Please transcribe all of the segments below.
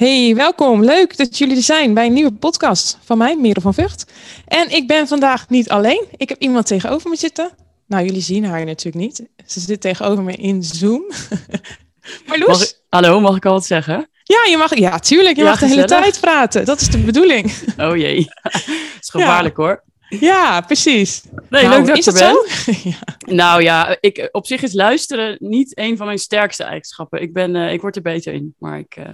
Hey, welkom. Leuk dat jullie er zijn bij een nieuwe podcast van mij, Merel van Vught. En ik ben vandaag niet alleen. Ik heb iemand tegenover me zitten. Nou, jullie zien haar natuurlijk niet. Ze zit tegenover me in Zoom. Marloes? Mag ik, hallo, mag ik al wat zeggen? Ja, je mag, ja tuurlijk. Je mag de hele tijd praten. Dat is de bedoeling. Oh jee. Dat is gevaarlijk hoor. Ja, precies. Nee, nou, leuk dat is het zo? ja. Nou ja, ik, op zich is luisteren niet een van mijn sterkste eigenschappen. Ik, ben, uh, ik word er beter in, maar ik uh,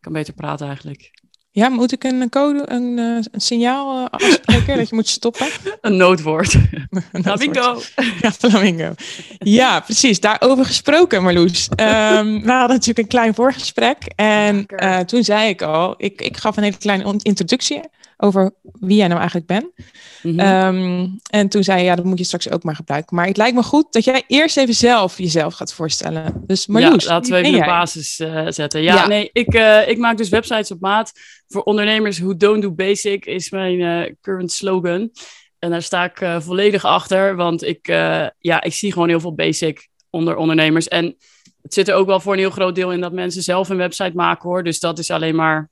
kan beter praten eigenlijk. Ja, moet ik een code, een, uh, een signaal afspreken dat je moet stoppen? een noodwoord. flamingo. Ja, flamingo. Ja, precies. Daarover gesproken, Marloes. Um, we hadden natuurlijk een klein voorgesprek. En toen zei ik al, ik, ik gaf een hele kleine introductie over wie jij nou eigenlijk bent. Mhm. Ehm, en toen zei je, ja, dat moet je straks ook maar gebruiken. Maar het lijkt me goed dat jij eerst even zelf jezelf gaat voorstellen. Dus Marloes, ja, laten we even de basis uh, zetten. Ja, nee, ik, uh, ik maak dus websites op maat voor ondernemers. Who don't do basic is mijn uh, current slogan. En daar sta ik volledig achter, want ik, ja, ik zie gewoon heel veel basic onder ondernemers. En het zit er ook wel voor een heel groot deel in dat mensen zelf een website maken hoor. Dus dat is alleen maar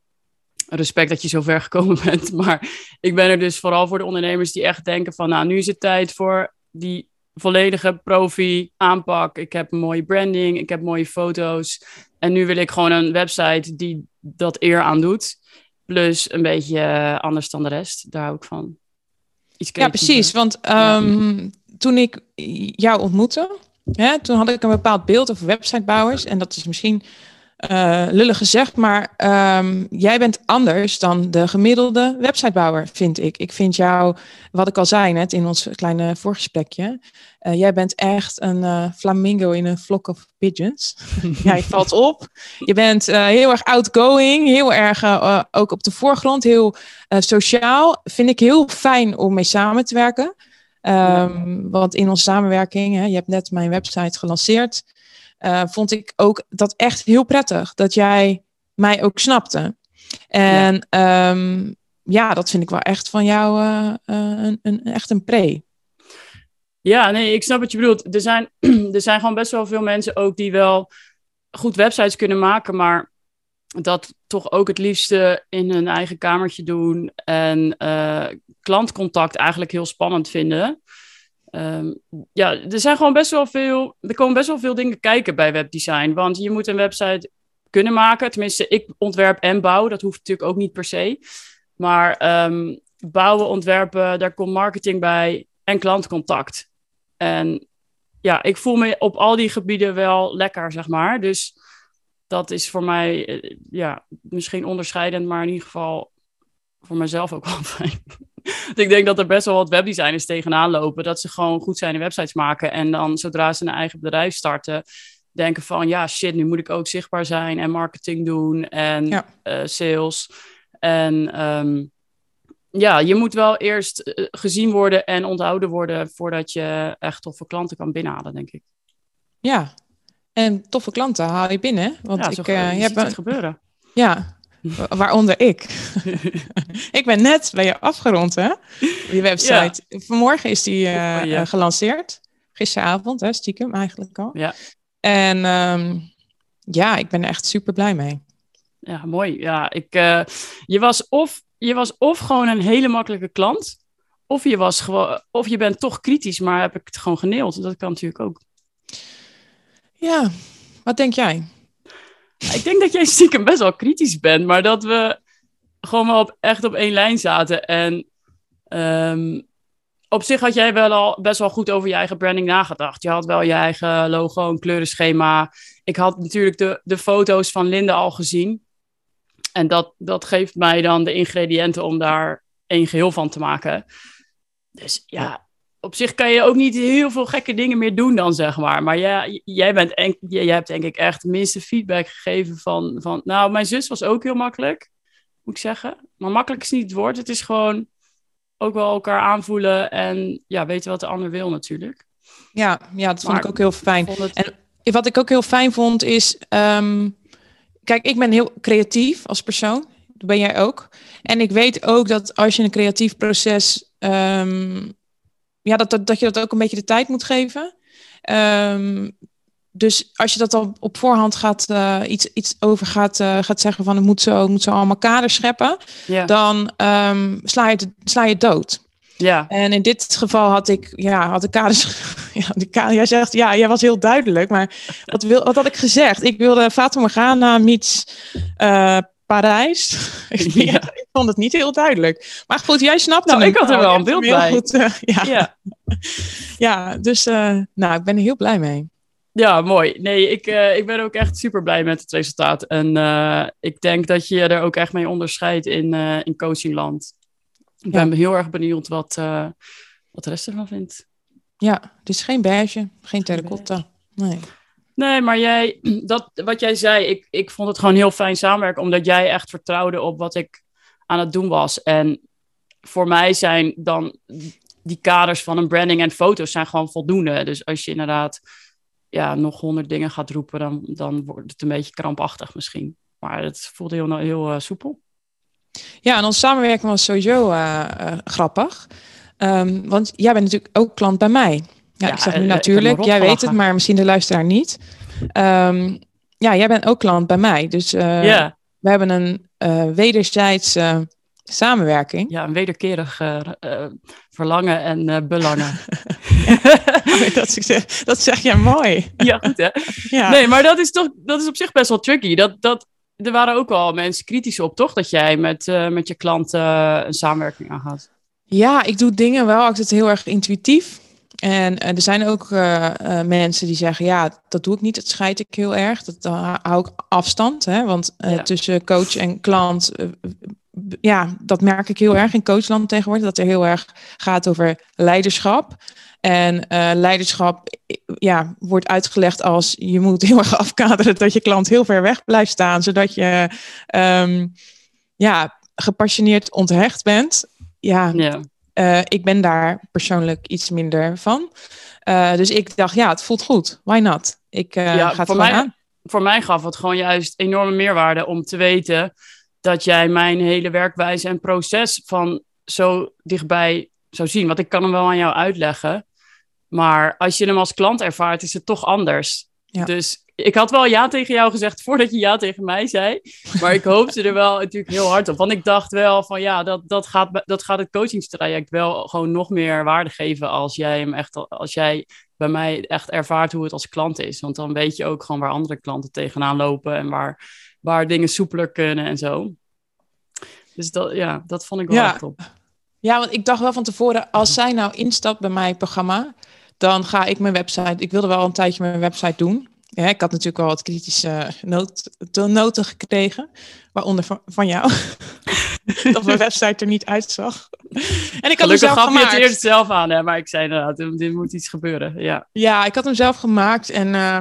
respect dat je zo ver gekomen bent. Maar ik ben er dus vooral voor de ondernemers die echt denken van, nou, nu is het tijd voor die volledige profi aanpak. Ik heb mooie branding, ik heb mooie foto's. En nu wil ik gewoon een website die dat eer aan doet. Plus een beetje eh, anders dan de rest. Daar hou ik van. Iets ja, precies. Want um, toen ik jou ontmoette, hè, toen had ik een bepaald beeld over websitebouwers. En dat is misschien uh, lullig gezegd, maar um, jij bent anders dan de gemiddelde websitebouwer, vind ik. Ik vind jou, wat ik al zei net in ons kleine voorgesprekje, uh, jij bent echt een uh, flamingo in een flock of pigeons. jij valt op. Je bent heel erg outgoing, heel erg ook op de voorgrond, heel sociaal. Vind ik heel fijn om mee samen te werken. Um, want in onze samenwerking, hè, je hebt net mijn website gelanceerd. Uh, vond ik ook dat echt heel prettig. Dat jij mij ook snapte. En ja, um, ja dat vind ik wel echt van jou uh, een, een, echt een pre. Ja, nee, ik snap wat je bedoelt. Er zijn, er zijn gewoon best wel veel mensen ook die wel goed websites kunnen maken, maar dat toch ook het liefste in hun eigen kamertje doen en klantcontact eigenlijk heel spannend vinden. Um, ja, er zijn gewoon best wel veel. Er komen best wel veel dingen kijken bij webdesign. Want je moet een website kunnen maken. Tenminste, ik ontwerp en bouw. Dat hoeft natuurlijk ook niet per se. Maar um, bouwen, ontwerpen, daar komt marketing bij en klantcontact. En ja, ik voel me op al die gebieden wel lekker, zeg maar. Dus dat is voor mij, eh, ja, misschien onderscheidend, maar in ieder geval voor mezelf ook wel fijn. ik denk dat er best wel wat webdesigners tegenaan lopen. Dat ze gewoon goed zijn in websites maken. En dan zodra ze een eigen bedrijf starten, denken van ja, shit, nu moet ik ook zichtbaar zijn en marketing doen en eh, sales. En um, ja, je moet wel eerst eh, gezien worden en onthouden worden voordat je echt toffe klanten kan binnenhalen, denk ik. Ja, en toffe klanten haal je binnen. Want ja, ik, uh, je hebt het gebeuren. Ja, Waaronder ik. ik ben net bij je afgerond, hè? Je website. Vanmorgen is die uh, gelanceerd. Gisteravond, hè, stiekem eigenlijk al. Ja. En um, ja, ik ben er echt super blij mee. Ja, mooi. Ja, ik, uh, je, was of, je was of gewoon een hele makkelijke klant, of je, was gewoon, of je bent toch kritisch, maar heb ik het gewoon geneeld. Dat kan natuurlijk ook. Ja, wat denk jij? Ik denk dat jij stiekem best wel kritisch bent, maar dat we gewoon wel op, echt op één lijn zaten. En um, op zich had jij wel al best wel goed over je eigen branding nagedacht. Je had wel je eigen logo, een kleurenschema. Ik had natuurlijk de, de foto's van Linde al gezien. En dat, dat geeft mij dan de ingrediënten om daar één geheel van te maken. Dus ja, op zich kan je ook niet heel veel gekke dingen meer doen dan, zeg maar. Maar ja, jij, bent en, jij hebt denk ik echt de minste feedback gegeven van, van... Nou, mijn zus was ook heel makkelijk, moet ik zeggen. Maar makkelijk is niet het woord. Het is gewoon ook wel elkaar aanvoelen en ja, weten wat de ander wil natuurlijk. Ja, ja dat vond ik ook heel fijn. En wat ik ook heel fijn vond is... Um, kijk, ik ben heel creatief als persoon. Dat ben jij ook. En ik weet ook dat als je een creatief proces... Um, ja, dat, dat, dat je dat ook een beetje de tijd moet geven. Um, dus als je dat dan op voorhand gaat, uh, iets, iets over gaat, uh, gaat zeggen van het moet zo, moet zo allemaal kaders scheppen, ja. dan um, sla, je het, sla je dood. Ja. En in dit geval had ik, ja, had de kaders. Ja, de jij zegt, ja, jij was heel duidelijk. Maar wat, wil, wat had ik gezegd? Ik wilde Fata Morgana meets uh, Parijs. ja. Ik vond het niet heel duidelijk. Maar goed, jij snapt nou, ik had er wel een beeld bij. Goed, uh, ja. ja. ja, dus uh, nou, ik ben er heel blij mee. Ja, mooi. Nee, ik, uh, ik ben ook echt super blij met het resultaat. En ik denk dat je er ook echt mee onderscheidt in, in coachingland. Ik ben heel erg benieuwd wat, wat de rest ervan vindt. Ja, het is geen beige, geen terracotta. Nee. Nee, maar jij, dat, wat jij zei, ik, ik vond het gewoon heel fijn samenwerken, omdat jij echt vertrouwde op wat ik aan het doen was. En voor mij zijn dan die kaders van een branding en foto's zijn gewoon voldoende. Dus als je inderdaad ja, nog honderd dingen gaat roepen, dan, dan wordt het een beetje krampachtig misschien. Maar het voelde heel, heel uh, soepel. Ja, en onze samenwerking was sowieso uh, uh, grappig. Um, want jij bent natuurlijk ook klant bij mij. Ja, ja ik zeg nu natuurlijk, jij weet het, maar misschien de luisteraar niet. Um, ja, jij bent ook klant bij mij. Dus yeah. We hebben een wederzijds samenwerking. Ja, een wederkerig uh, verlangen en uh, belangen. dat, zeg, dat zeg je mooi. ja, goed hè? Ja. Nee, maar dat is toch dat is op zich best wel tricky. Dat, dat, er waren ook wel mensen kritisch op, toch? Dat jij met, uh, met je klanten een samenwerking aangaat. Ja, ik doe dingen wel altijd heel erg intuïtief. En er zijn ook uh, uh, mensen die zeggen, ja, dat doe ik niet, dat scheid ik heel erg. Dat, dan hou ik afstand, hè? want uh, ja. tussen coach en klant ja, dat merk ik heel erg in coachland tegenwoordig. Dat er heel erg gaat over leiderschap. En leiderschap ja, wordt uitgelegd als je moet heel erg afkaderen dat je klant heel ver weg blijft staan, zodat je um, ja, gepassioneerd onthecht bent. Ja, ja. Uh, ik ben daar persoonlijk iets minder van. Uh, dus ik dacht, ja, het voelt goed. Why not? Ik ja, ga het voor mij, aan. Voor mij gaf het gewoon juist enorme meerwaarde om te weten dat jij mijn hele werkwijze en proces van zo dichtbij zou zien. Want ik kan hem wel aan jou uitleggen. Maar als je hem als klant ervaart, is het toch anders. Ja. Dus ik had wel ja tegen jou gezegd voordat je ja tegen mij zei. Maar ik hoopte er wel natuurlijk heel hard op. Want ik dacht wel van ja, dat, dat, gaat, dat gaat het coachingstraject wel gewoon nog meer waarde geven als jij hem echt als jij bij mij echt ervaart hoe het als klant is. Want dan weet je ook gewoon waar andere klanten tegenaan lopen en waar waar dingen soepeler kunnen en zo. Dus dat, ja, dat vond ik wel ja. echt top. Ja, want ik dacht wel van tevoren, als zij nou instapt bij mijn programma, dan ga ik mijn website. Ik wilde wel een tijdje mijn website doen. Ja, ik had natuurlijk wel wat kritische noten gekregen, waaronder van, van jou. dat mijn website er niet uitzag. En ik had Gelukkig gaf gemaakt. je het eerst zelf aan, hè? maar ik zei inderdaad, dit moet iets gebeuren. Ja, ja ik had hem zelf gemaakt en uh,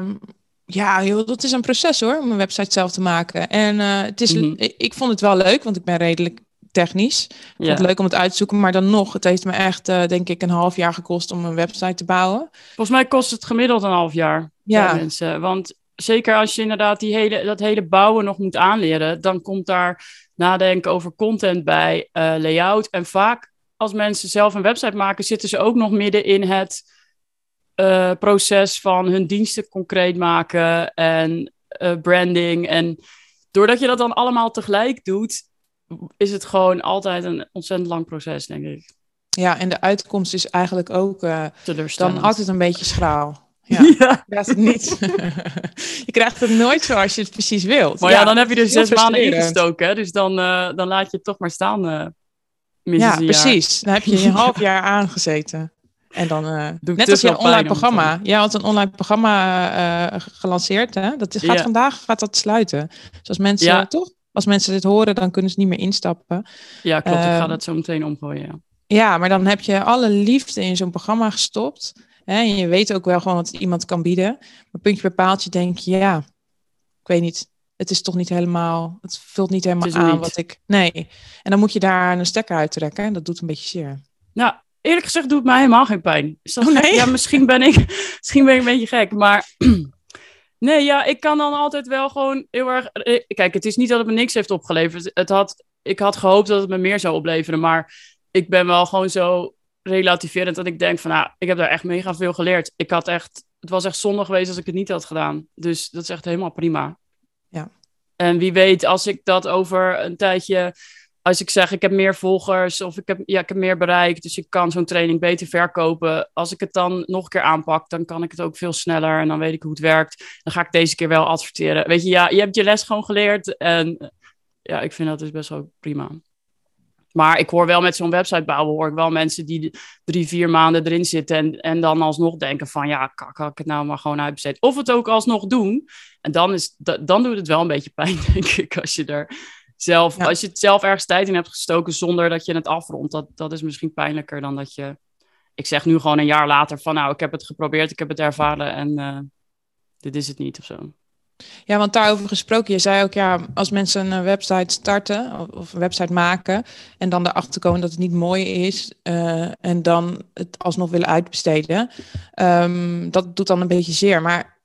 ja, joh, dat is een proces hoor, om een website zelf te maken. En uh, het is, mm-hmm. ik vond het wel leuk, want ik ben redelijk technisch. Ik vond het leuk om het uit te zoeken, maar dan nog, het heeft me echt, uh, denk ik, een half jaar gekost om een website te bouwen. Volgens mij kost het gemiddeld een half jaar. Ja. Mensen. Want zeker als je inderdaad die hele, dat hele bouwen nog moet aanleren, dan komt daar nadenken over content bij, uh, layout. En vaak als mensen zelf een website maken, zitten ze ook nog midden in het uh, proces van hun diensten concreet maken en uh, branding. En doordat je dat dan allemaal tegelijk doet, is het gewoon altijd een ontzettend lang proces, denk ik. Ja, en de uitkomst is eigenlijk ook uh, dan altijd een beetje schraal. Ja, ja. het niet. je krijgt het nooit zoals je het precies wilt. Maar ja, dan heb je er zes maanden in gestoken. Dus dan, dan laat je het toch maar staan. ja, precies. Dan heb je een half jaar aangezeten. En dan, uh, net als je online programma. Jij had een online programma uh, gelanceerd. Hè? Dat is, gaat vandaag gaat dat sluiten. Dus als mensen, ja. toch? Als mensen dit horen, dan kunnen ze niet meer instappen. Ja, klopt. Ik ga ehm, dat zo meteen omgooien. Ja. ja, maar dan heb je alle liefde in zo'n programma gestopt. Hè? En je weet ook wel gewoon wat iemand kan bieden. Maar puntje bij paaltje denk je, ja, ik weet niet. Het is toch niet helemaal, het vult niet helemaal aan niet. wat ik. Nee. En dan moet je daar een stekker uittrekken. En dat doet een beetje zeer. Nou, eerlijk gezegd doet het mij helemaal geen pijn. Is dat oh, nee? Ja, misschien ben, ik, misschien ben ik een beetje gek, maar... nee, ja, ik kan dan altijd wel gewoon heel erg... Eh, kijk, het is niet dat het me niks heeft opgeleverd. Het had, ik had gehoopt dat het me meer zou opleveren, maar ik ben wel gewoon zo relativerend dat ik denk van, nou, ik heb daar echt mega veel geleerd. Ik had echt het was echt zonde geweest als ik het niet had gedaan. Dus dat is echt helemaal prima. Ja. En wie weet, als ik dat over een tijdje als ik zeg ik heb meer volgers of ik heb, ja, ik heb meer bereik, dus ik kan zo'n training beter verkopen. Als ik het dan nog een keer aanpak, dan kan ik het ook veel sneller en dan weet ik hoe het werkt. Dan ga ik deze keer wel adverteren. Weet je, ja, je hebt je les gewoon geleerd en ja, ik vind dat dus best wel prima. Maar ik hoor wel met zo'n website bouwen, hoor ik wel mensen die drie, vier maanden erin zitten en, en dan alsnog denken van ja, kan, kan ik het nou maar gewoon uitbesteden. Of het ook alsnog doen. En dan, is, dan doet het wel een beetje pijn, denk ik, als je er zelf, als je het zelf ergens tijd in hebt gestoken zonder dat je het afrondt, dat, dat is misschien pijnlijker dan dat je. Ik zeg nu gewoon een jaar later van nou, ik heb het geprobeerd, ik heb het ervaren en uh, dit is het niet of zo. Ja, want daarover gesproken, je zei ook ja, als mensen een website starten of een website maken en dan erachter komen dat het niet mooi is uh, en dan het alsnog willen uitbesteden, um, dat doet dan een beetje zeer. Maar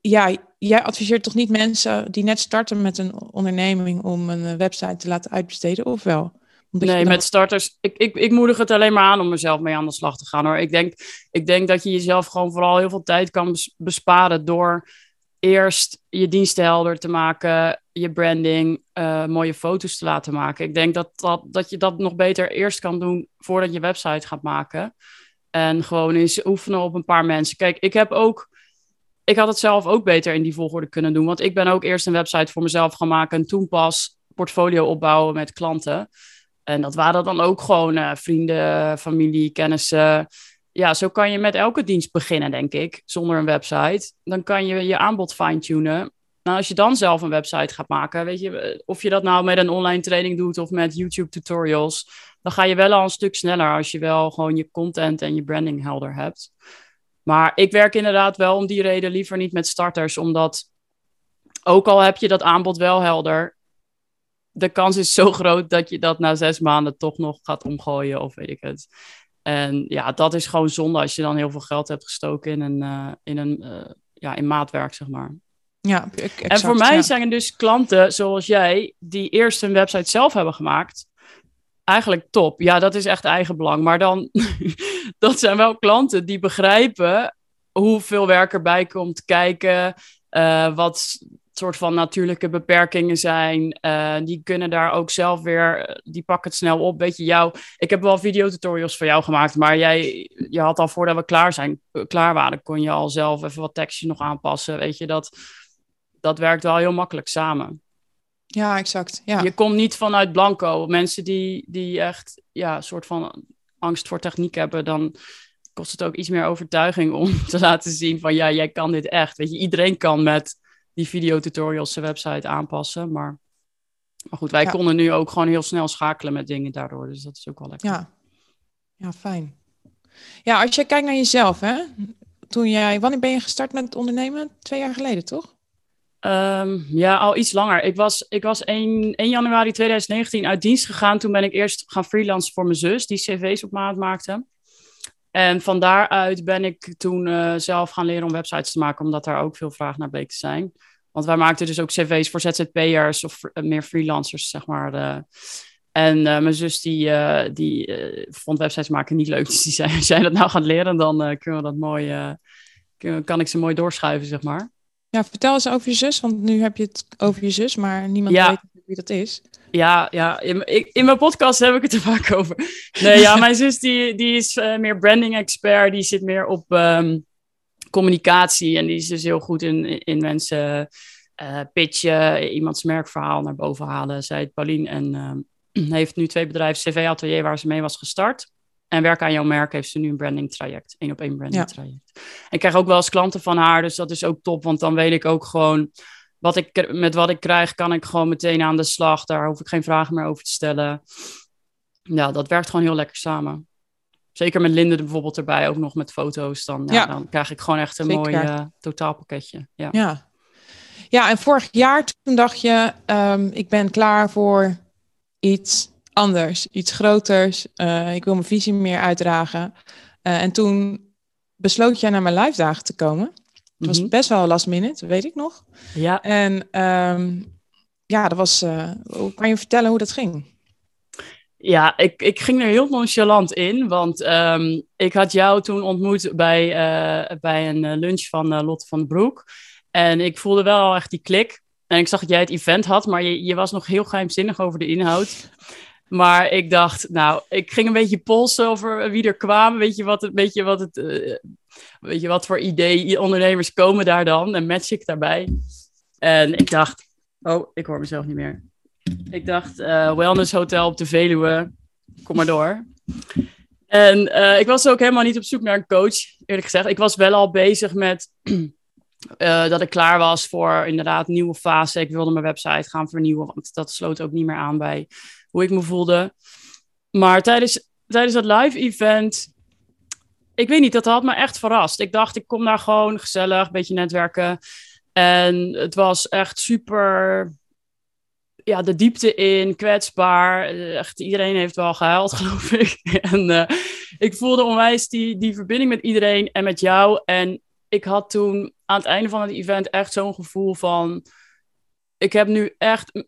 ja, jij adviseert toch niet mensen die net starten met een onderneming om een website te laten uitbesteden, of wel? nee, met starters. Ik, ik, ik moedig het alleen maar aan om mezelf mee aan de slag te gaan hoor. Ik denk, ik denk dat je jezelf gewoon vooral heel veel tijd kan besparen door eerst je diensten helder te maken, je branding, uh, mooie foto's te laten maken. Ik denk dat, dat, dat je dat nog beter eerst kan doen voordat je website gaat maken. En gewoon eens oefenen op een paar mensen. Kijk, ik heb ook ik had het zelf ook beter in die volgorde kunnen doen. Want ik ben ook eerst een website voor mezelf gaan maken en toen pas portfolio opbouwen met klanten. En dat waren dan ook gewoon uh, vrienden, familie, kennissen. Ja, zo kan je met elke dienst beginnen, denk ik, zonder een website. Dan kan je je aanbod fine-tunen. Nou, als je dan zelf een website gaat maken, weet je, eh, of je dat nou met een online training doet of met YouTube tutorials, dan ga je wel al een stuk sneller als je wel gewoon je content en je branding helder hebt. Maar ik werk inderdaad wel om die reden liever niet met starters, omdat ook al heb je dat aanbod wel helder, de kans is zo groot dat je dat na zes maanden toch nog gaat omgooien of weet ik het. En ja, dat is gewoon zonde als je dan heel veel geld hebt gestoken in een, uh, in een uh, ja, in maatwerk, zeg maar. Ja, exact, en voor mij zijn er dus klanten zoals jij, die eerst een website zelf hebben gemaakt eigenlijk top. Ja, dat is echt eigenbelang. Maar dan, dat zijn wel klanten die begrijpen hoeveel werk erbij komt kijken, uh, wat soort van natuurlijke beperkingen zijn. Uh, die kunnen daar ook zelf weer, die pakken het snel op. Weet je, jou, ik heb wel videotutorials voor jou gemaakt, maar jij, je had al voordat we klaar, zijn, klaar waren, kon je al zelf even wat tekstjes nog aanpassen. Weet je, dat, dat werkt wel heel makkelijk samen. Ja, exact. Ja. Je komt niet vanuit blanco. Mensen die, die echt ja, een soort van angst voor techniek hebben, dan kost het ook iets meer overtuiging om te laten zien van ja, jij kan dit echt. Weet je, iedereen kan met die videotutorials zijn website aanpassen, maar, maar goed, wij konden nu ook gewoon heel snel schakelen met dingen daardoor, dus dat is ook wel lekker. Ja, ja fijn. Ja, als je kijkt naar jezelf, hè? Toen jij, wanneer ben je gestart met ondernemen? Twee jaar geleden, toch? Um, ja, al iets langer. Ik was, ik was 1, 1 januari 2019 uit dienst gegaan. Toen ben ik eerst gaan freelancen voor mijn zus, die cv's op maat maakte. En van daaruit ben ik toen uh, zelf gaan leren om websites te maken, omdat daar ook veel vraag naar bleek te zijn. Want wij maakten dus ook cv's voor ZZP'ers of uh, meer freelancers, zeg maar. Uh, en mijn zus die, die vond websites maken niet leuk. Dus die zei, als jij dat nou gaat leren, dan kunnen we dat mooi, kan ik ze mooi doorschuiven, zeg maar. Ja, vertel eens over je zus, want nu heb je het over je zus, maar niemand weet wie dat is. Ja, ja in, in, mijn podcast heb ik het er vaak over. Nee, ja, mijn zus die, die is uh, meer branding expert, die zit meer op um, communicatie en die is dus heel goed in, in mensen uh, pitchen, iemands merkverhaal naar boven halen. Zij heet Pauline en uh, heeft nu twee bedrijven, CV Atelier, waar ze mee was gestart. En werken aan jouw merk heeft ze nu een branding traject. één op één branding traject. En ik krijg ook wel eens klanten van haar, dus dat is ook top. Want dan weet ik ook gewoon, wat ik, met wat ik krijg, kan ik gewoon meteen aan de slag. Daar hoef ik geen vragen meer over te stellen. Ja, dat werkt gewoon heel lekker samen. Zeker met Linde bijvoorbeeld erbij, ook nog met foto's. Dan, ja, dan krijg ik gewoon echt een mooi uh, totaalpakketje. Ja. ja. Ja, en vorig jaar toen dacht je, um, ik ben klaar voor iets anders, iets groters. Uh, ik wil mijn visie meer uitdragen. Uh, en toen besloot jij naar mijn live dagen te komen. Het was mhm. best wel last minute, weet ik nog. Ja. En um, ja, dat was. Uh, kan je vertellen hoe dat ging? Ja, ik, ik ging er heel nonchalant in, want um, ik had jou toen ontmoet bij, uh, bij een lunch van uh, Lotte van den Broek. En ik voelde wel echt die klik. En ik zag dat jij het event had, maar je, je was nog heel geheimzinnig over de inhoud. Maar ik dacht, nou, ik ging een beetje polsen over wie er kwamen. Weet je wat het, weet je wat het, uh, weet je wat voor idee ondernemers komen daar dan? En match ik daarbij. En ik dacht, oh, ik hoor mezelf niet meer. Ik dacht, uh, wellness hotel op de Veluwe, kom maar door. En uh, ik was ook helemaal niet op zoek naar een coach, eerlijk gezegd. Ik was wel al bezig met dat ik klaar was voor inderdaad nieuwe fase. Ik wilde mijn website gaan vernieuwen, want dat sloot ook niet meer aan bij hoe ik me voelde. Maar tijdens, tijdens dat live event, ik weet niet, dat had me echt verrast. Ik dacht, ik kom daar gewoon gezellig, een beetje netwerken. En het was echt super, ja, de diepte in, kwetsbaar. Echt, iedereen heeft wel gehuild, geloof ik. en uh, ik voelde onwijs die, die verbinding met iedereen en met jou. En ik had toen aan het einde van het event echt zo'n gevoel van... Ik heb nu echt...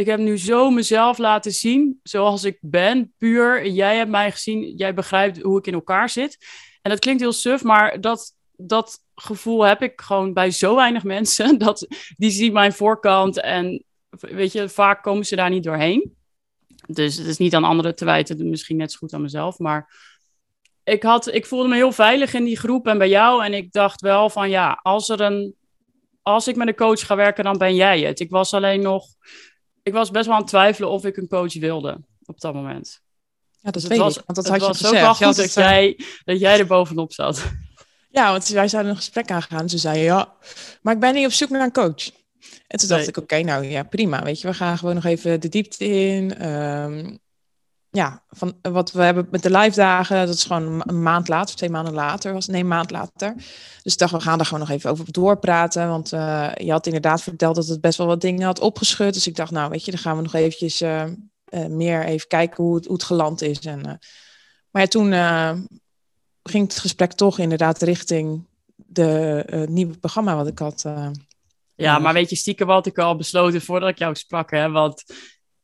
Ik heb nu zo mezelf laten zien zoals ik ben, puur. Jij hebt mij gezien, jij begrijpt hoe ik in elkaar zit. En dat klinkt heel suf, maar dat, dat gevoel heb ik gewoon bij zo weinig mensen. Dat, die zien mijn voorkant en weet je, vaak komen ze daar niet doorheen. Dus het is niet aan anderen te wijten, misschien net zo goed aan mezelf. Maar ik, had, ik voelde me heel veilig in die groep en bij jou. En ik dacht wel van ja, als, er een, als ik met een coach ga werken, dan ben jij het. Ik was alleen nog, ik was best wel aan het twijfelen of ik een coach wilde op dat moment. Ja, dat dus weet was, ik, want dat het had je was gezegd. ook wel goed dat het, jij, dat jij er bovenop zat. Ja, want wij zouden een gesprek aangaan. Ze zeiden ja, maar ik ben niet op zoek naar een coach. En toen dacht ik, oké, nou ja, prima. Weet je, we gaan gewoon nog even de diepte in. Ehm, ja, van wat we hebben met de live dagen, dat is gewoon een ma- een maand later, twee maanden later was, nee, een maand later. Dus ik dacht, we gaan er gewoon nog even over doorpraten. Want eh, je had inderdaad verteld dat het best wel wat dingen had opgeschud. Dus ik dacht, nou, weet je, dan gaan we nog eventjes eh, eh, meer even kijken hoe het, hoe het geland is. En, eh, maar ja, toen eh, ging het gesprek toch inderdaad richting de eh, nieuwe programma wat ik had. eh, Ja, maar weet je, stiekem had ik al besloten voordat ik jou sprak, hè, want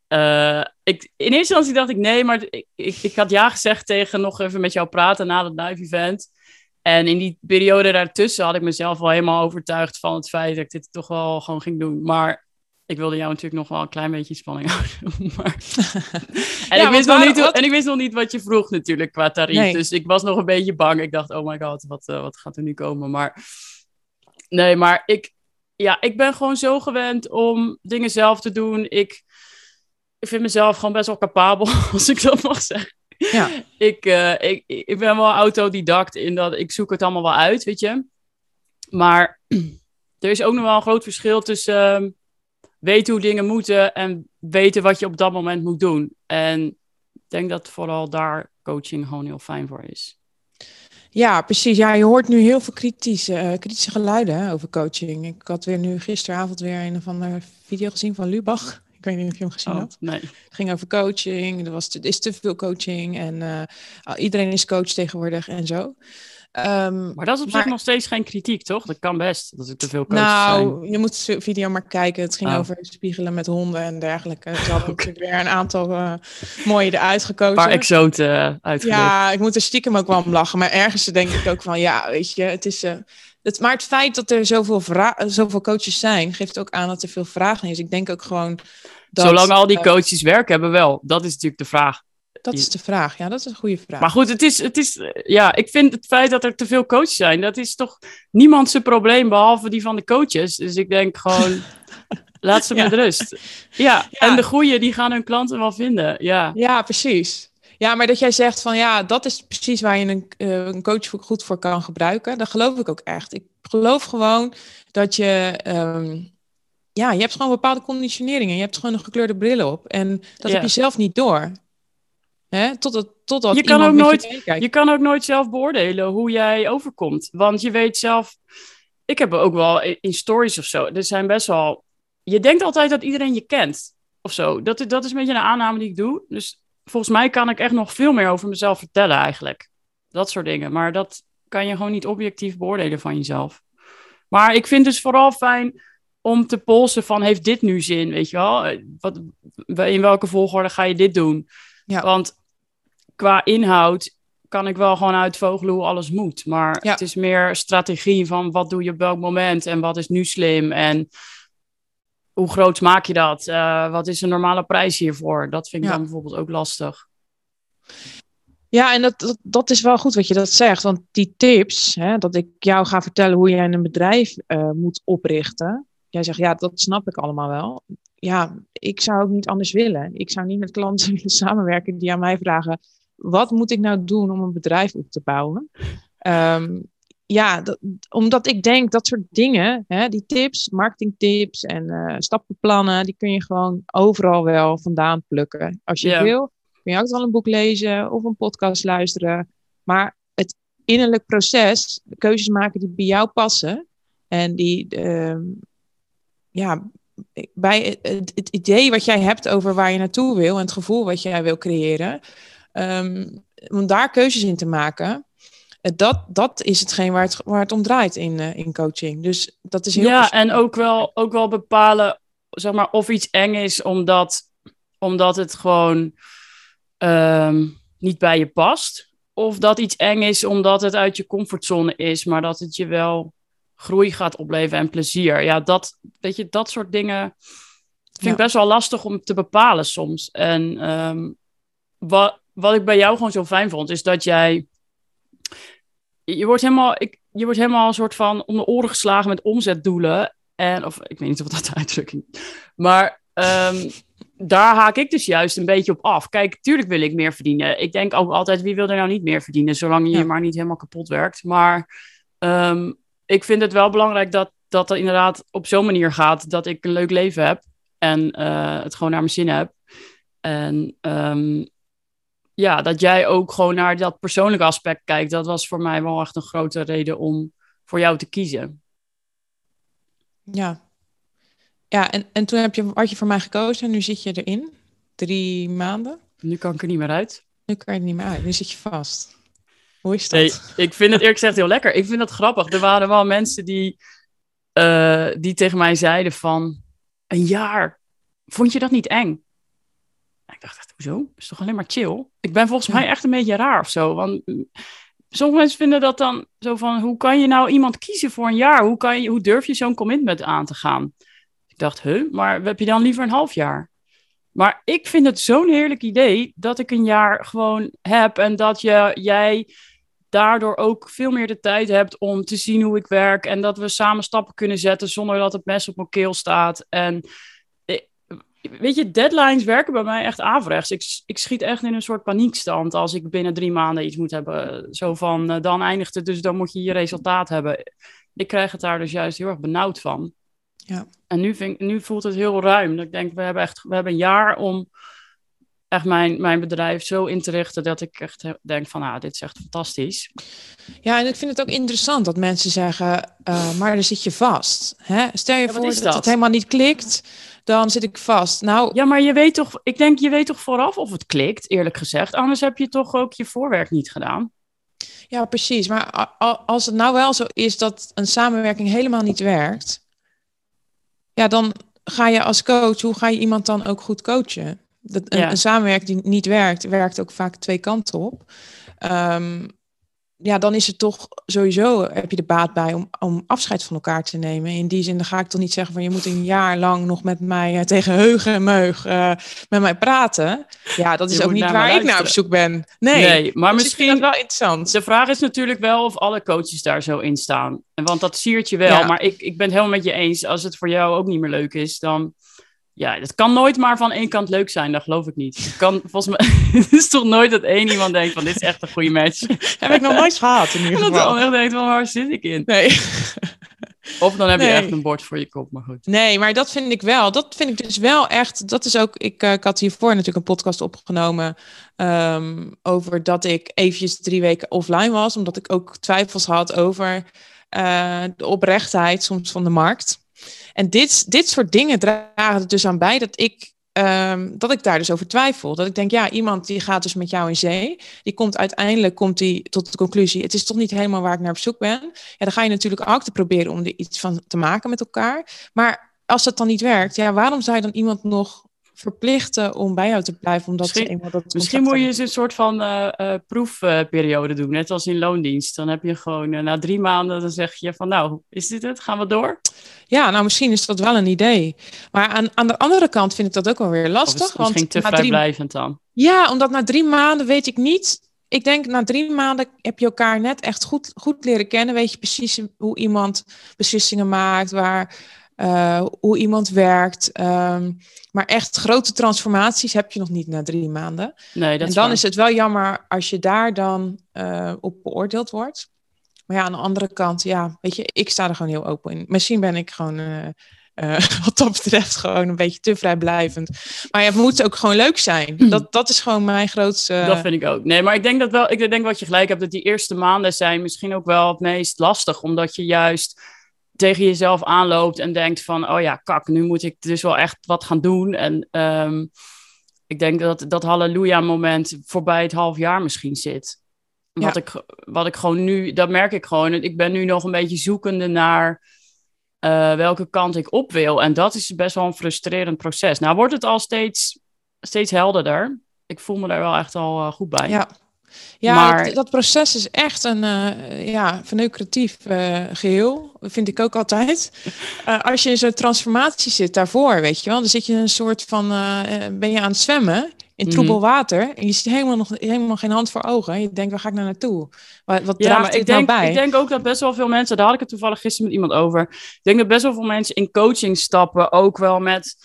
eh, ik, in eerste instantie dacht ik nee, maar ik, ik, ik had ja gezegd tegen nog even met jou praten na dat live event. En in die periode daartussen had ik mezelf wel helemaal overtuigd van het feit dat ik dit toch wel gewoon ging doen. Maar ik wilde jou natuurlijk nog wel een klein beetje in spanning houden. maar... en, Ja, ik wist nog niet, wat- en ik wist nog niet wat je vroeg natuurlijk qua tarief. Nee. Dus ik was nog een beetje bang. Ik dacht, oh my god, wat, eh, wat gaat er nu komen? Maar nee, maar ik, ja, ik ben gewoon zo gewend om dingen zelf te doen. Ik, ik vind mezelf gewoon best wel capabel, als ik dat mag zeggen. ja. Ik, eh, ik, ik ben wel autodidact in dat ik zoek het allemaal wel uit, weet je. Maar er is ook nog wel een groot verschil tussen ehm, weten hoe dingen moeten en weten wat je op dat moment moet doen. En ik denk dat vooral daar coaching gewoon heel fijn voor is. Ja, precies. Ja, je hoort nu heel veel kritische, eh, kritische geluiden over coaching. Ik had weer nu gisteravond weer een of andere video gezien van Lubach. Ik weet niet of je hem gezien Oh, had. nee. Het ging over coaching. Er was te, is te veel coaching en eh, iedereen is coach tegenwoordig en zo. Ehm, Maar dat is op Maar- zich nog steeds geen kritiek, toch? Dat kan best, dat er te veel coaches nou, zijn. je moet de video maar kijken. Het ging Oh. over spiegelen met honden en dergelijke. Ze hadden natuurlijk weer een aantal eh, mooie eruit Een gekozen. paar exoten uitgelicht. Ja, ik moet er stiekem ook wel om lachen. Maar ergens denk ik ook van, ja, weet je, het is... eh, het, maar het feit dat er zoveel, zoveel coaches zijn, geeft ook aan dat er veel vragen is. Ik denk ook gewoon dat... Zolang al die eh, coaches werk hebben, wel. Dat is natuurlijk de vraag. dat is de vraag. Ja, dat is een goede vraag. Maar goed, het is, het is, eh, ja, ik vind het feit dat er te veel coaches zijn, dat is toch niemand zijn probleem behalve die van de coaches. Dus ik denk gewoon, laat ze Ja. met rust. Ja, Ja. en de goeie, die gaan hun klanten wel vinden. Ja, Ja, precies. Ja, maar dat jij zegt van ja, dat is precies waar je een, eh, een coach goed voor kan gebruiken. Dat geloof ik ook echt. Ik geloof gewoon dat je, ehm, ja, je hebt gewoon bepaalde conditioneringen. Je hebt gewoon een gekleurde bril op. En dat Ja. heb je zelf niet door. Hè? Totdat, totdat Je kan ook nooit- je je kan ook nooit zelf beoordelen hoe jij overkomt. Want je weet zelf, ik heb ook wel in stories of zo, er zijn best wel, je denkt altijd dat iedereen je kent of zo. Dat, is- dat is een beetje een aanname die ik doe. Dus volgens mij kan ik echt nog veel meer over mezelf vertellen eigenlijk. Dat soort dingen. Maar dat kan je gewoon niet objectief beoordelen van jezelf. Maar ik vind dus vooral fijn om te polsen van, heeft dit nu zin, weet je wel? Eh, Wat, in welke volgorde ga je dit doen? Ja. Want qua inhoud kan ik wel gewoon uitvogelen hoe alles moet. Maar het is meer strategie van wat doe je op welk moment en wat is nu slim en hoe groot maak je dat? Uh, wat is een normale prijs hiervoor? Dat vind ik dan bijvoorbeeld ook lastig. Ja, en dat, dat, dat, is wel goed wat je dat zegt. Want die tips, hè, dat ik jou ga vertellen hoe jij een bedrijf uh, moet oprichten. Jij zegt, ja, dat snap ik allemaal wel. Ja, ik zou ook niet anders willen. Ik zou niet met klanten willen samenwerken die aan mij vragen: wat moet ik nou doen om een bedrijf op te bouwen? Um, ja, dat, omdat ik denk dat soort dingen, hè, die tips, marketingtips en uh, stappenplannen, die kun je gewoon overal wel vandaan plukken. Als je wil, kun je ook wel een boek lezen of een podcast luisteren. Maar het innerlijk proces, keuzes maken die bij jou passen en die, uh, ja, bij het, het, idee wat jij hebt over waar je naartoe wil en het gevoel wat jij wil creëren, um, om daar keuzes in te maken dat, dat is hetgeen waar het, waar het om draait in, uh, in coaching. Dus dat is heel Ja, en ook wel, ook wel bepalen, zeg maar, of iets eng is omdat, omdat het gewoon um, niet bij je past. Of dat iets eng is omdat het uit je comfortzone is, maar dat het je wel groei gaat opleveren en plezier. Ja, dat, weet je, dat soort dingen vind ja. ik best wel lastig om te bepalen soms. En um, wat, wat ik bij jou gewoon zo fijn vond, is dat jij je wordt helemaal, ik, je wordt helemaal een soort van om de oren geslagen met omzetdoelen. En, of ik weet niet of dat uitdrukking. Maar um, daar haak ik dus juist een beetje op af. Kijk, tuurlijk wil ik meer verdienen. Ik denk ook altijd, wie wil er nou niet meer verdienen, zolang je ja. maar niet helemaal kapot werkt. Maar um, ik vind het wel belangrijk dat dat er inderdaad op zo'n manier gaat dat ik een leuk leven heb en uh, het gewoon naar mijn zin heb. En um, ja, dat jij ook gewoon naar dat persoonlijke aspect kijkt. Dat was voor mij wel echt een grote reden om voor jou te kiezen. Ja. Ja, en, en toen heb je, had je voor mij gekozen en nu zit je erin. Drie maanden. Nu kan ik er niet meer uit. Nu kan je er niet meer uit. Nu zit je vast. Hoe is dat? Nee, ik vind het eerlijk gezegd heel lekker. Ik vind het grappig. Er waren wel mensen die, uh, die tegen mij zeiden van... Een jaar, vond je dat niet eng? Ik dacht echt, hoezo? is toch alleen maar chill? Ik ben volgens mij echt een beetje raar of zo. Want mm, sommige mensen vinden dat dan zo van, hoe kan je nou iemand kiezen voor een jaar? Hoe, kan je, hoe durf je zo'n commitment aan te gaan? Ik dacht, huh, maar heb je dan liever een half jaar? Maar ik vind het zo'n heerlijk idee dat ik een jaar gewoon heb en dat je, jij daardoor ook veel meer de tijd hebt om te zien hoe ik werk en dat we samen stappen kunnen zetten zonder dat het mes op mijn keel staat. En weet je, deadlines werken bij mij echt averechts. Ik, ik schiet echt in een soort paniekstand als ik binnen drie maanden iets moet hebben. Zo van, uh, dan eindigt het, dus dan moet je je resultaat hebben. Ik krijg het daar dus juist heel erg benauwd van. Ja. En nu, vind, nu voelt het heel ruim. Ik denk, we hebben echt we hebben een jaar om echt mijn, mijn bedrijf zo in te richten dat ik echt denk van, nou, dit is echt fantastisch. Ja, en ik vind het ook interessant dat mensen zeggen, uh, maar dan zit je vast. Hè? Stel je ja, voor dat, dat het helemaal niet klikt dan zit ik vast. Nou, ja, maar je weet toch, ik denk, je weet toch vooraf of het klikt, eerlijk gezegd. Anders heb je toch ook je voorwerk niet gedaan. Ja, precies. Maar als het nou wel zo is dat een samenwerking helemaal niet werkt, ja, dan ga je als coach, hoe ga je iemand dan ook goed coachen? Dat, een, ja. een samenwerking die niet werkt, werkt ook vaak twee kanten op. Um, ja, dan is het toch sowieso, heb je de baat bij om, om afscheid van elkaar te nemen. In die zin, dan ga ik toch niet zeggen van je moet een jaar lang nog met mij uh, tegen heugen en meug uh, met mij praten. Ja, dat is ook niet waar ik naar op zoek ben. Nee, nee maar dus misschien wel interessant. De vraag is natuurlijk wel of alle coaches daar zo in staan. Want dat siert je wel. Ja. Maar ik, ik ben het helemaal met je eens. Als het voor jou ook niet meer leuk is, dan ja, het kan nooit maar van één kant leuk zijn, dat geloof ik niet. Het kan volgens mij, het is toch nooit dat één iemand denkt van dit is echt een goede match. heb ik nog nooit gehad in ieder geval. Dat de ander denkt van waar zit ik in? Nee. Of dan heb je echt een bord voor je kop, maar goed. Nee, maar dat vind ik wel. Dat vind ik dus wel echt. Dat is ook. Ik, uh, ik had hiervoor natuurlijk een podcast opgenomen. Um, over dat ik eventjes drie weken offline was. Omdat ik ook twijfels had over uh, de oprechtheid soms van de markt. En dit, dit soort dingen dragen er dus aan bij dat ik, um, dat ik daar dus over twijfel. Dat ik denk, ja, iemand die gaat dus met jou in zee. Die komt uiteindelijk komt die tot de conclusie, het is toch niet helemaal waar ik naar op zoek ben. Ja, dan ga je natuurlijk ook te proberen om er iets van te maken met elkaar. Maar als dat dan niet werkt, ja, waarom zou je dan iemand nog verplichten om bij jou te blijven. Omdat misschien, ze eenmaal dat misschien moet je eens een soort van uh, proefperiode doen, net als in loondienst. Dan heb je gewoon na drie maanden, dan zeg je van nou, is dit het? Gaan we door? Ja, nou misschien is dat wel een idee. Maar aan, aan de andere kant vind ik dat ook wel weer lastig. Of misschien te vrijblijvend dan. Ja, omdat na drie maanden weet ik niet ik denk na drie maanden heb je elkaar net echt goed, goed leren kennen. Weet je precies hoe iemand beslissingen maakt, waar, uh, hoe iemand werkt. Ehm, maar echt grote transformaties heb je nog niet na drie maanden. Nee, dat en dan is het wel jammer als je daar dan uh, op beoordeeld wordt. Maar ja, aan de andere kant, ja, weet je, ik sta er gewoon heel open in. Misschien ben ik gewoon uh, uh, wat dat betreft gewoon een beetje te vrijblijvend. Maar ja, het moet ook gewoon leuk zijn. Hmm. Dat, dat is gewoon mijn grootste... Dat vind ik ook. Nee, maar ik denk dat wel, ik denk wat je gelijk hebt, dat die eerste maanden zijn misschien ook wel het meest lastig. Omdat je juist tegen jezelf aanloopt en denkt van, oh ja, kak, nu moet ik dus wel echt wat gaan doen. En um, ik denk dat dat halleluja moment voorbij het half jaar misschien zit. Wat, ja. ik, wat ik gewoon nu, dat merk ik gewoon. Ik ben nu nog een beetje zoekende naar uh, welke kant ik op wil. En dat is best wel een frustrerend proces. Nou wordt het al steeds, steeds helderder. Ik voel me daar wel echt al uh, goed bij. Ja, ja maar... dat, dat, proces is echt een uh, ja, verneukeratief geheel. Vind ik ook altijd. als je in zo'n transformatie zit daarvoor, weet je wel. Dan zit je een soort van, ben je aan het zwemmen in troebel mhm. water. En je ziet helemaal, nog, helemaal geen hand voor ogen. Je denkt, waar ga ik nou naartoe? Wat, wat ja, draagt dit nou denk, bij? Ik denk ook dat best wel veel mensen, daar had ik het toevallig gisteren met iemand over. Ik denk dat best wel veel mensen in coaching stappen, ook wel met,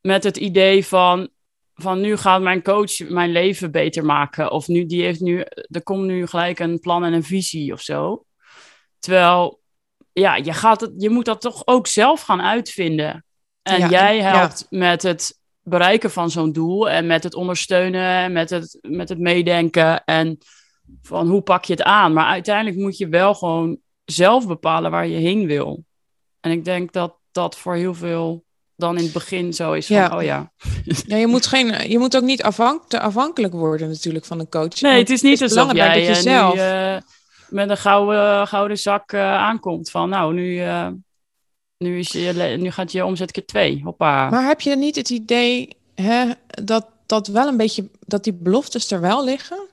met het idee van, van nu gaat mijn coach mijn leven beter maken. Of nu, die heeft nu, er komt nu gelijk een plan en een visie of zo. Terwijl, ja, je, gaat het, je moet dat toch ook zelf gaan uitvinden. En jij helpt met het bereiken van zo'n doel en met het ondersteunen en met het, met het meedenken en van hoe pak je het aan. Maar uiteindelijk moet je wel gewoon zelf bepalen waar je heen wil. En ik denk dat dat voor heel veel dan in het begin zo is van, ja. oh ja. ja je, moet geen, je moet ook niet afhank te afhankelijk worden natuurlijk van een coach. Nee, het is niet het alsof jij dat je zelf... Nu, uh, met een gouden, gouden zak uh, aankomt van, nou, nu... Uh, nu, is je, nu gaat je omzet keer twee. Hoppa. Maar heb je niet het idee hè, dat, dat wel een beetje dat die beloftes er wel liggen?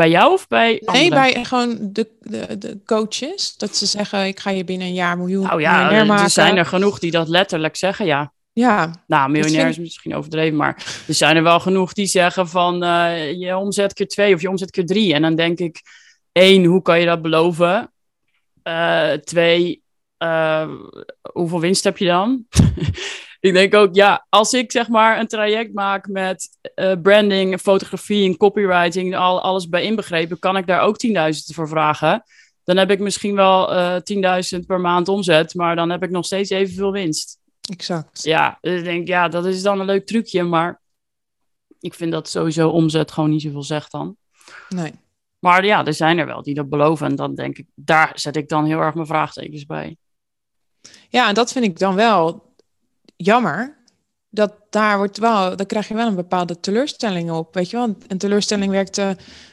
Bij jou of bij Nee, bij gewoon de, de, de coaches. Dat ze zeggen, ik ga je binnen een jaar miljoen nou ja, er zijn er genoeg die dat letterlijk zeggen, ja. Ja. Nou, miljonair is misschien overdreven, maar er zijn er wel genoeg die zeggen van uh, je omzet keer twee of je omzet keer drie. En dan denk ik, één, hoe kan je dat beloven? Uh, twee, uh, hoeveel winst heb je dan? ik denk ook, ja, als ik zeg maar een traject maak met uh, branding, fotografie en copywriting, al, alles bij inbegrepen, kan ik daar ook 10.000 voor vragen. Dan heb ik misschien wel uh, eh, 10.000 per maand omzet, maar dan heb ik nog steeds evenveel winst. Exact. Ja, dus ik denk, ja, dat is dan een leuk trucje, maar ik vind dat sowieso omzet gewoon niet zoveel zegt dan. Nee. Maar ja, er zijn er wel die dat beloven. En dan denk ik, daar zet ik dan heel erg mijn vraagtekens bij. Ja, en dat vind ik dan wel jammer. Dat daar wordt wel, dan krijg je wel een bepaalde teleurstelling op. Weet je wel, een teleurstelling werkt, uh,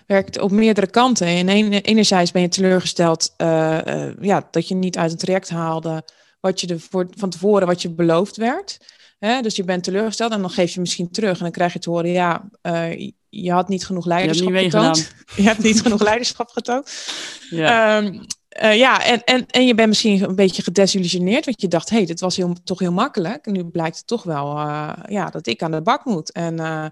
werkt op meerdere kanten. En een, enerzijds ben je teleurgesteld uh, uh, ja, dat je niet uit het traject haalde wat je er voor, van tevoren wat je beloofd werd. Hè? Dus je bent teleurgesteld en dan geef je misschien terug. En dan krijg je te horen, ja, je had niet genoeg leiderschap je getoond. Je hebt niet genoeg leiderschap getoond. Ja. Um, uh, ja, en, en, en je bent misschien een beetje gedesillusioneerd, want je dacht, hé, hey, dit was heel, toch heel makkelijk. En nu blijkt het toch wel uh, ja, dat ik aan de bak moet. En uh,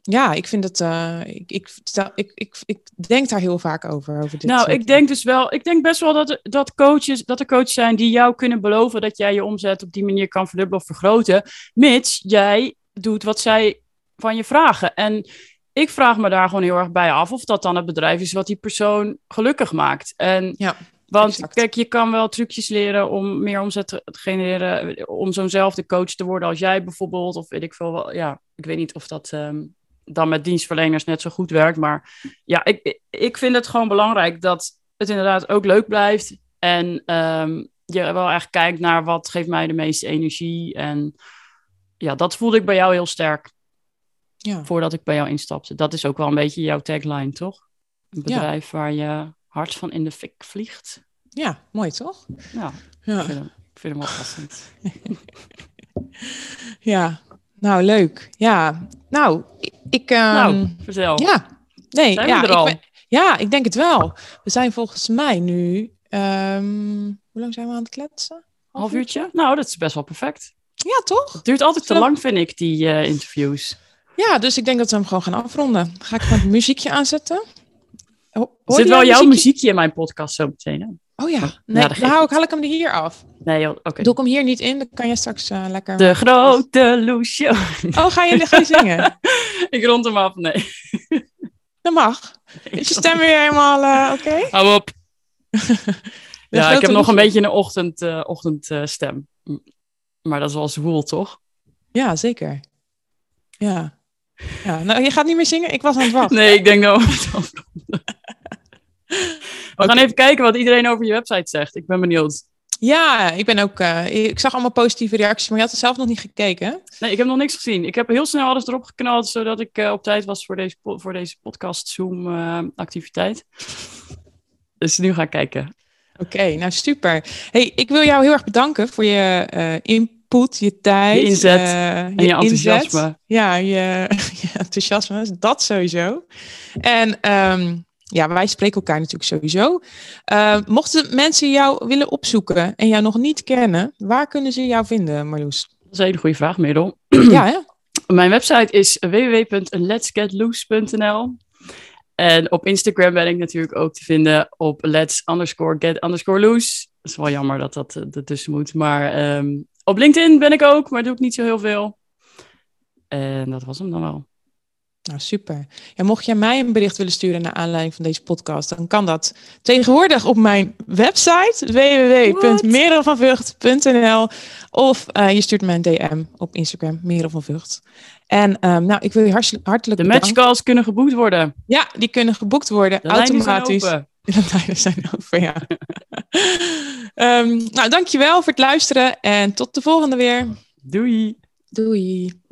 ja, ik vind het, ik, ik, ik, ik, ik denk daar heel vaak over. over dit nou, ik denk dus wel, ik denk best wel dat, dat, coaches, dat er coaches zijn die jou kunnen beloven dat jij je omzet op die manier kan verdubbelen of vergroten, mits jij doet wat zij van je vragen. En ik vraag me daar gewoon heel erg bij af of dat dan het bedrijf is wat die persoon gelukkig maakt. En, ja, want kijk, je kan wel trucjes leren om meer omzet te genereren, om zo'nzelfde coach te worden als jij bijvoorbeeld, of weet ik veel wel. Ja, ik weet niet of dat um, dan met dienstverleners net zo goed werkt, maar ja, ik, ik vind het gewoon belangrijk dat het inderdaad ook leuk blijft en um, je wel echt kijkt naar wat geeft mij de meeste energie en ja, dat voelde ik bij jou heel sterk. Ja. Voordat ik bij jou instapte. Dat is ook wel een beetje jouw tagline, toch? Een bedrijf waar je hart van in de fik vliegt. Ja, mooi toch? Ja, ja. Ik, vind hem, ik vind hem wel passend. ja, Nou, leuk. Ja. Nou, ik... Um, nou, vertel. Ja. Nee, Zijn ja, we er al? Ik ben- ja, ik denk het wel. We zijn volgens mij nu... ehm, hoe lang zijn we aan het kletsen? Half uurtje? Nou, dat is best wel perfect. Ja, toch? Het duurt altijd te Zullen- lang, vind ik, die eh, interviews. Ja, dus ik denk dat we hem gewoon gaan afronden. Ga ik gewoon het muziekje aanzetten? Ho- Er zit wel jouw muziekje? muziekje in mijn podcast zo meteen. Hè? Oh ja. Ja, Nee, dat dan hou ik, haal ik hem er hier af. Nee, oké. Doe ik hem hier niet in, dan kan je straks eh, lekker... De grote Loesje. Oh, ga je, ga je zingen? ik rond hem af, nee. Dat mag. Is je stem weer helemaal eh, oké? Hou op. Ja, ik heb nog een beetje een ochtend, eh, ochtendstem. Maar dat is wel zwoel, toch? Ja, zeker. Ja. Ja. Nou, je gaat niet meer zingen? Ik was aan het wachten. Nee, ik denk dat we gaan even kijken wat iedereen over je website zegt. Ik ben benieuwd. Ja, ik ben ook... eh, ik zag allemaal positieve reacties, maar je had er zelf nog niet gekeken. hè? Nee, ik heb nog niks gezien. Ik heb heel snel alles erop geknald, zodat ik eh, op tijd was voor deze, voor deze podcast Zoom eh, activiteit. Dus nu ga ik kijken. Oké, nou super. Hey, ik wil jou heel erg bedanken voor je eh, je tijd. Je inzet eh, En je enthousiasme. inzet. Ja, je, je enthousiasme, dat sowieso. En ehm, ja, wij spreken elkaar natuurlijk sowieso. Eh, mochten mensen jou willen opzoeken en jou nog niet kennen, waar kunnen ze jou vinden, Marloes? Dat is een hele goede vraag, Merel. ja, hè? Mijn website is www.letsgetloose.nl. En op Instagram ben ik natuurlijk ook te vinden op let's underscore get underscore loose. Dat is wel jammer dat dat eh, ertussen moet. Maar ehm, op LinkedIn ben ik ook, maar doe ik niet zo heel veel. En dat was hem dan wel. Nou, super. Ja, mocht jij mij een bericht willen sturen naar aanleiding van deze podcast, dan kan dat tegenwoordig op mijn website www.merelvanvught.nl of eh, je stuurt mij een DM op Instagram, Merel van Vught. En ehm, nou, ik wil je hartelijk, hartelijk De matchcalls kunnen geboekt worden. Ja, die kunnen geboekt worden De automatisch. lijnen zijn over, ja. Ehm, nou, dankjewel voor het luisteren en tot de volgende weer. Doei! Doei.